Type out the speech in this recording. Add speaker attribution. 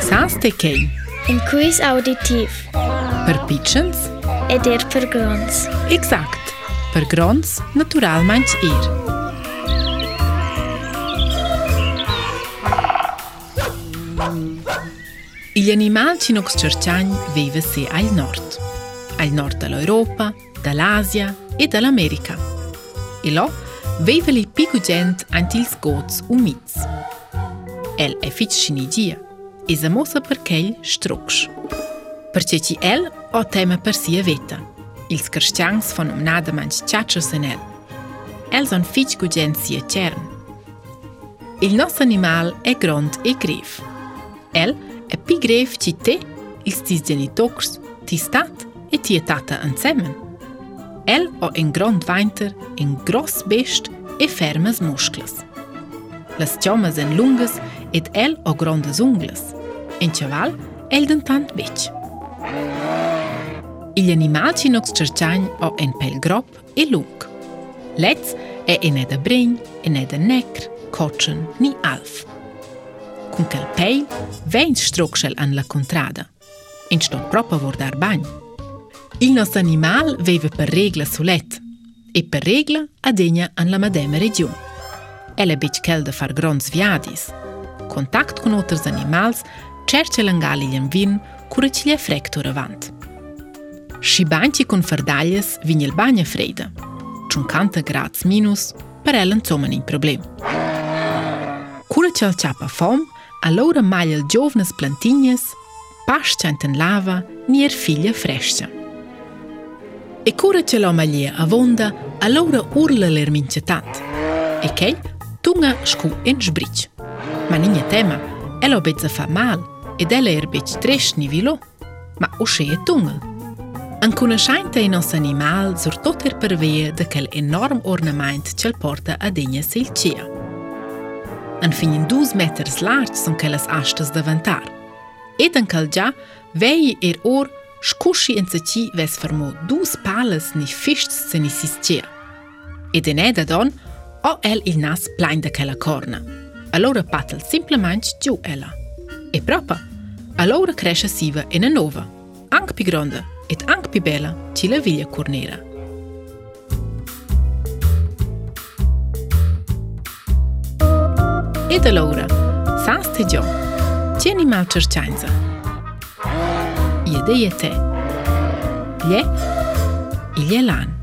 Speaker 1: Sans Saanstekei.
Speaker 2: Een quiz auditief.
Speaker 1: Per pitchens.
Speaker 2: Ed er per grons.
Speaker 1: Exakt. Per grons, natural meins er. Gli animali ci nox vivono vive se al nord. Al nord dall'Europa, dall'Asia e dall'America. E lo vive li pigugent antils goz umiz. El è ficinidia. i zemosa për kell shtruksh. Për që që el, o teme për si e veta. Il skrështjang së fonëm nadë manë që qaqë së nëllë. El zonë fiqë ku gjenë si e qernë. Il nësë animal e grond e grev. El e pi grev që te, il së tisë gjeni tokës, ti statë e ti e tata në cemen. El o e në grond vajnëtër, e në gros e fermës mushklës. Lësë qomës e në lungës, et el o grondës unglës. În Ceval, Eldentan Beach. Igl animali in cerciagn o en pel grop e lung. Letz è en ed a bregn, en ed a necr, cotschen ni alf. Con quel peil, veins strucschel an la contrada. In ston propa vordar bagn. Il nos animal veiva per regla sulet e per regla adegna an la madema region. El e bec chel de far grons viadis. Contact con oters animals qërë që lëngali vin, vinë, kurë që lje frekë të rëvantë. Shibanë që i kun fërdaljes, vinë jelë banje frejde, që në kanë të gratës minus, për e lënë comën një problem. Kurë që lë qapa fomë, a lorë malë lë gjovë në splantinjes, që të në lava, njerë filje freshtë. E kurë që lë malë lje avonda, a lorë urlë lër që tantë. E kejtë, të nga shku e në shbriqë. Ma një tema, e lo zë fa malë, e da l'erbec tres nivilo, ma ushe se e tungel. An conoscente i nostri animali sur tot er per vea de quel enorm ornament cel porta a degna selcia. An fin in dus meters larg son quelles astas davantar. Et an cal già, vei er or, scusci in se ci ves formo dus palas ni fischt se ni sistia. Et in eda don, o el il nas plein de quella corna. Allora patel simplemente giù E propa, a Laura kreshë asiva e në nova, anëk për gronda, e të anëk për bela, që la vilja kurnera. E dhe Laura, sa nështë i gjohë, që një një malë I e dhe i e te, i e, i